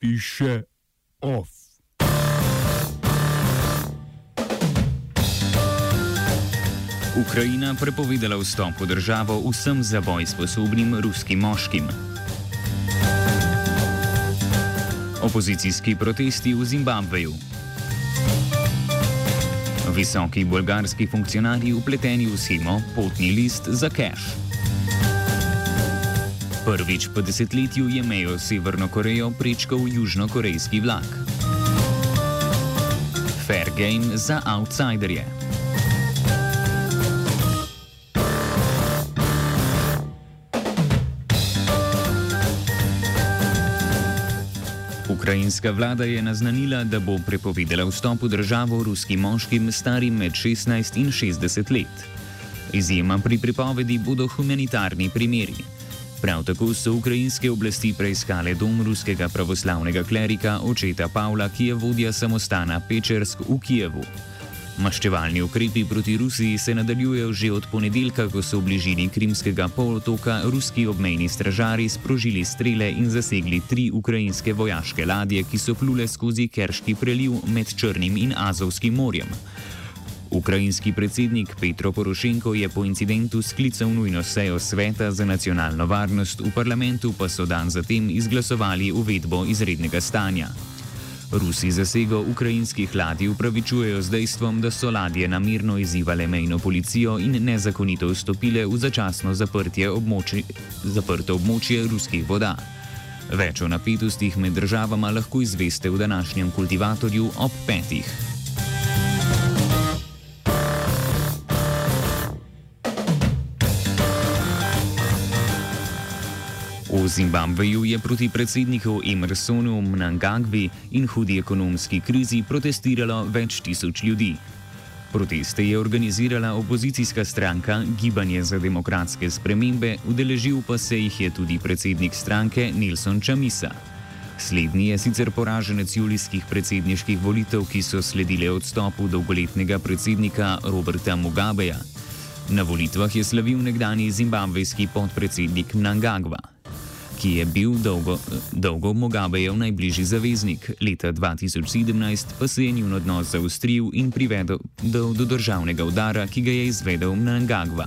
piše off. Ukrajina prepovedala vstop v državo vsem za boj sposobnim ruskim moškim. Opozicijski protesti v Zimbabveju. Visoki bolgarski funkcionarji upleteni v schemo potni list za cash. Prvič po desetletju je mejo s Severno Korejo prečkal južnokorejski vlak. Fair game za outsiderje. Ukrajinska vlada je naznanila, da bo prepovedala vstop v državo ruskim moškim starim med 16 in 60 let. Izjema pri prepovedi bodo humanitarni primeri. Prav tako so ukrajinske oblasti preiskale dom ruskega pravoslavnega klerika očeta Pavla, ki je vodja samostana Pečersk v Kijevu. Maščevalni ukrepi proti Rusiji se nadaljujejo že od ponedeljka, ko so v bližini Krimskega polotoka ruski obmejni stražari sprožili strele in zasegli tri ukrajinske vojaške ladje, ki so plule skozi Kerški preliv med Črnim in Azovskim morjem. Ukrajinski predsednik Petro Porošenko je po incidentu sklical nujno sejo sveta za nacionalno varnost, v parlamentu pa so dan zatem izglasovali uvedbo izrednega stanja. Rusi zasego ukrajinskih ladij upravičujejo z dejstvom, da so ladje namirno izzivale mejno policijo in nezakonito vstopile v začasno območje, zaprto območje ruskih voda. Več o napetostih med državama lahko izveste v današnjem kultivatorju ob petih. V Zimbabveju je proti predsedniku Emersonu Mnangagvi in hudi ekonomski krizi protestiralo več tisoč ljudi. Proteste je organizirala opozicijska stranka Gibanje za demokratske spremembe, udeležil pa se jih je tudi predsednik stranke Nelson Chamisa. Slednji je sicer poraženec julijskih predsedniških volitev, ki so sledile odstopu dolgoletnega predsednika Roberta Mugabeja. Na volitvah je slavil nekdani zimbabvejski podpredsednik Mnangagva ki je bil dolgo, dolgo Mugabejev najbližji zaveznik. Leta 2017 pa se je njun odnos zaustril in privedel do, do državnega udara, ki ga je izvedel Mnangagva.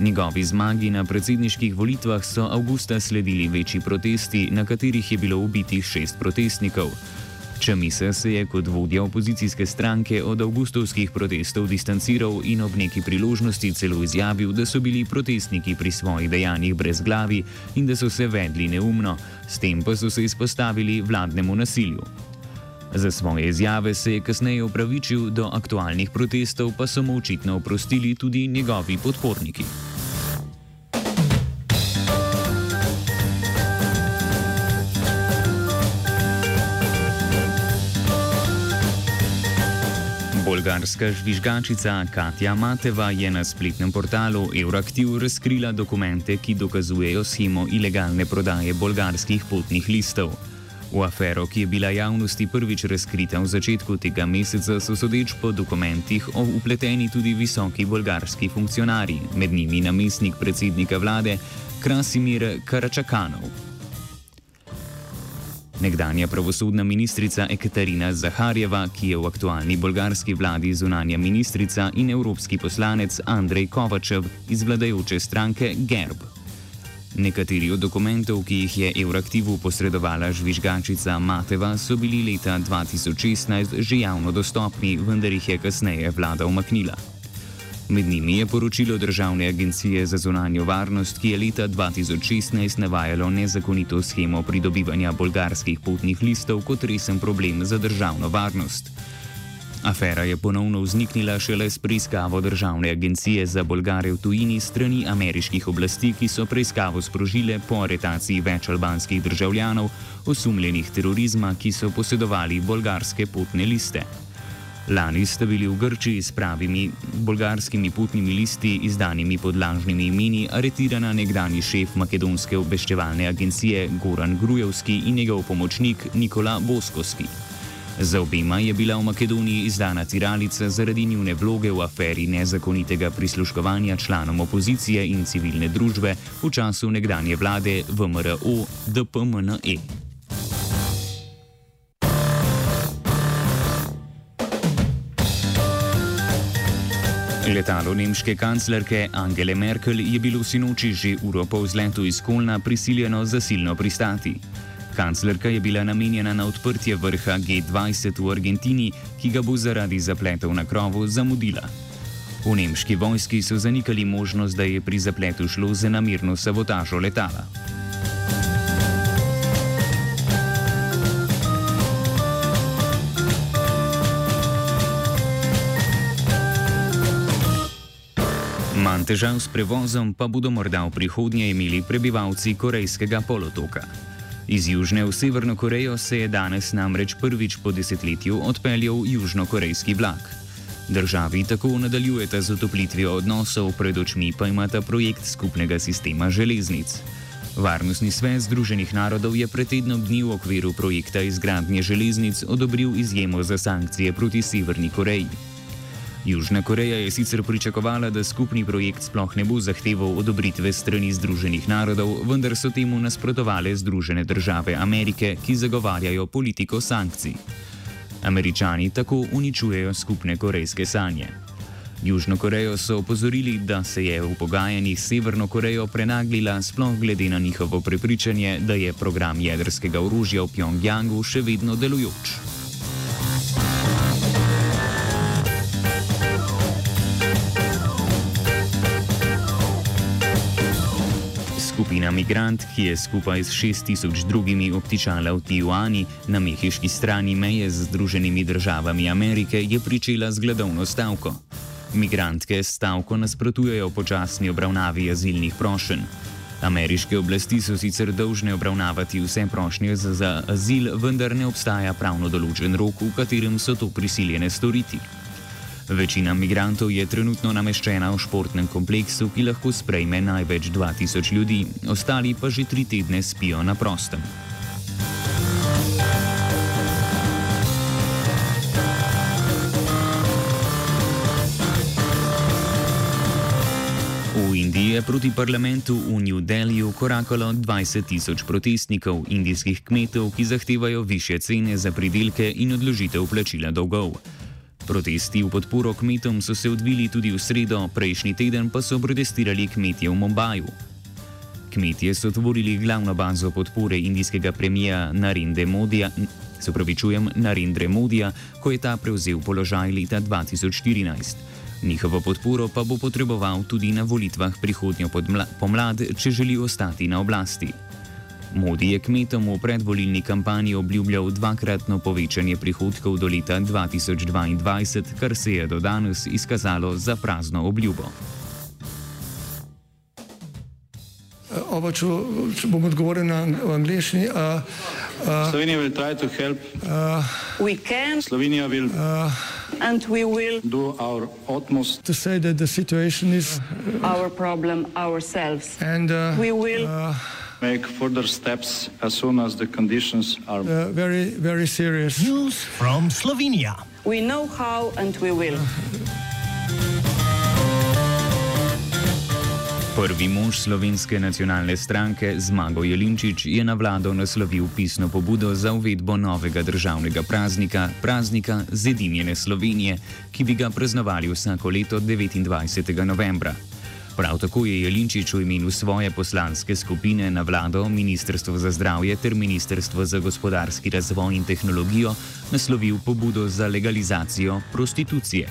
Njegovi zmagi na predsedniških volitvah so avgusta sledili večji protesti, na katerih je bilo ubitih šest protestnikov. Čemisa se je kot vodja opozicijske stranke od avgustovskih protestov distanciral in ob neki priložnosti celo izjavil, da so bili protestniki pri svojih dejanjih brez glavi in da so se vedli neumno, s tem pa so se izpostavili vladnemu nasilju. Za svoje izjave se je kasneje upravičil, do aktualnih protestov pa so mu očitno oprostili tudi njegovi podporniki. Bolgarska žvižgačica Katja Mateva je na spletnem portalu Euraktiv razkrila dokumente, ki dokazujejo schemo ilegalne prodaje bolgarskih potnih listov. V afero, ki je bila javnosti prvič razkrita v začetku tega meseca, so sodeč po dokumentih upleteni tudi visoki bolgarski funkcionarji, med njimi namestnik predsednika vlade Krasimir Karačakanov. Nekdanja pravosodna ministrica Ekaterina Zaharjeva, ki je v aktualni bolgarski vladi zunanja ministrica in evropski poslanec Andrej Kovačev iz vladajoče stranke Gerb. Nekateri od dokumentov, ki jih je Euraktivu posredovala žvižgačica Mateva, so bili leta 2016 že javno dostopni, vendar jih je kasneje vlada umaknila. Med njimi je poročilo Državne agencije za zunanjo varnost, ki je leta 2016 navajalo nezakonito schemo pridobivanja bolgarskih potnih listov kot resen problem za državno varnost. Afera je ponovno vzniknila šele s preiskavo Državne agencije za Bolgare v tujini strani ameriških oblasti, ki so preiskavo sprožile po aretaciji več albanskih državljanov, osumljenih terorizma, ki so posedovali bolgarske potne liste. Lani sta bili v Grčiji s pravimi bolgarskimi potnimi listi, izdanimi pod lažnimi imeni, aretirana nekdani šef makedonske obveščevalne agencije Goran Grujevski in njegov pomočnik Nikola Boskoski. Za obema je bila v Makedoniji izdana tiralica zaradi njune vloge v aferi nezakonitega prisluškovanja članom opozicije in civilne družbe v času nekdanje vlade VMRO DPMNE. Letalo nemške kanclerke Angele Merkel je bilo sinoči že uro po vzletu iz Kolna prisiljeno zasilno pristati. Kanclerka je bila namenjena na odprtje vrha G20 v Argentini, ki ga bo zaradi zapletov na krovu zamudila. V nemški vojski so zanikali možnost, da je pri zapletu šlo za namirno sabotažo letala. Težav s prevozom pa bodo morda v prihodnje imeli prebivalci Korejskega polotoka. Iz Južne v Severno Korejo se je danes namreč prvič po desetletju odpeljal južnokorejski vlak. Državi tako nadaljujeta z otoplitvijo odnosov, pred očmi pa imata projekt skupnega sistema železnic. Varnostni svet Združenih narodov je pred tednom dni v okviru projekta izgradnje železnic odobril izjemo za sankcije proti Severni Koreji. Južna Koreja je sicer pričakovala, da skupni projekt sploh ne bo zahteval odobritve strani Združenih narodov, vendar so temu nasprotovale Združene države Amerike, ki zagovarjajo politiko sankcij. Američani tako uničujejo skupne korejske sanje. Južno Korejo so opozorili, da se je v pogajanjih s Severno Korejo prenaglila, sploh glede na njihovo prepričanje, da je program jedrskega orožja v Pjongjangu še vedno delujoč. Skupina migrant, ki je skupaj s 6000 drugimi obtičala v Tijuani na mehiški strani meje z Združenimi državami Amerike, je pričela z gledovno stavko. Migrantke stavko nasprotujejo počasni obravnavi azilnih prošenj. Ameriške oblasti so sicer dolžne obravnavati vse prošnje za, za azil, vendar ne obstaja pravno določen rok, v katerem so to prisiljene storiti. Večina migrantov je trenutno nameščena v športnem kompleksu, ki lahko sprejme največ 2000 ljudi, ostali pa že tri tedne spijo na prostem. V Indiji je proti parlamentu v New Delhiu korakalo 20 tisoč protestnikov indijskih kmetov, ki zahtevajo više cene za pridelke in odložitev plačila dolgov. Protesti v podporo kmetom so se odvili tudi v sredo, prejšnji teden pa so protestirali kmetje v Mumbaju. Kmetje so tvorili glavno bazo podpore indijskega premija Narendra Modija, se pravičujem, Narendra Modija, ko je ta prevzel položaj leta 2014. Njihovo podporo pa bo potreboval tudi na volitvah prihodnjo pomlad, če želi ostati na oblasti. Modi je kmetom v predvolilni kampanji obljubljal dvakratno povečanje prihodkov do leta 2022, kar se je do danes izkazalo za prazno obljubo. Oba, če, če bom odgovoril na angliški. Uh, uh, Slovenija bo poskušala pomagati. Slovenija bo in bomo naredili utmost, da bo rekla, da je situacija naš problem, naš sebe. In bomo make further steps as soon as the conditions are uh, very, very serious. News from Slovenia. We know how and we will. Prvi mož slovenske nacionalne stranke Zmago Jelinčič je na vlado naslovil pisno pobudo za uvedbo novega državnega praznika, praznika Zedinjene Slovenije, ki bi ga praznovali vsako leto 29. novembra. Prav tako je Jelinčič v imenu svoje poslanske skupine na vlado, Ministrstvo za zdravje ter Ministrstvo za gospodarski razvoj in tehnologijo naslovil pobudo za legalizacijo prostitucije.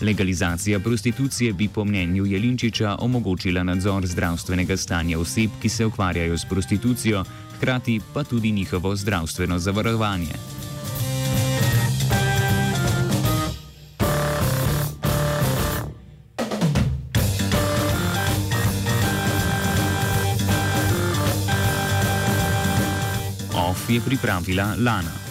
Legalizacija prostitucije bi po mnenju Jelinčiča omogočila nadzor zdravstvenega stanja oseb, ki se ukvarjajo s prostitucijo, hkrati pa tudi njihovo zdravstveno zavarovanje. Je pripravila Lana.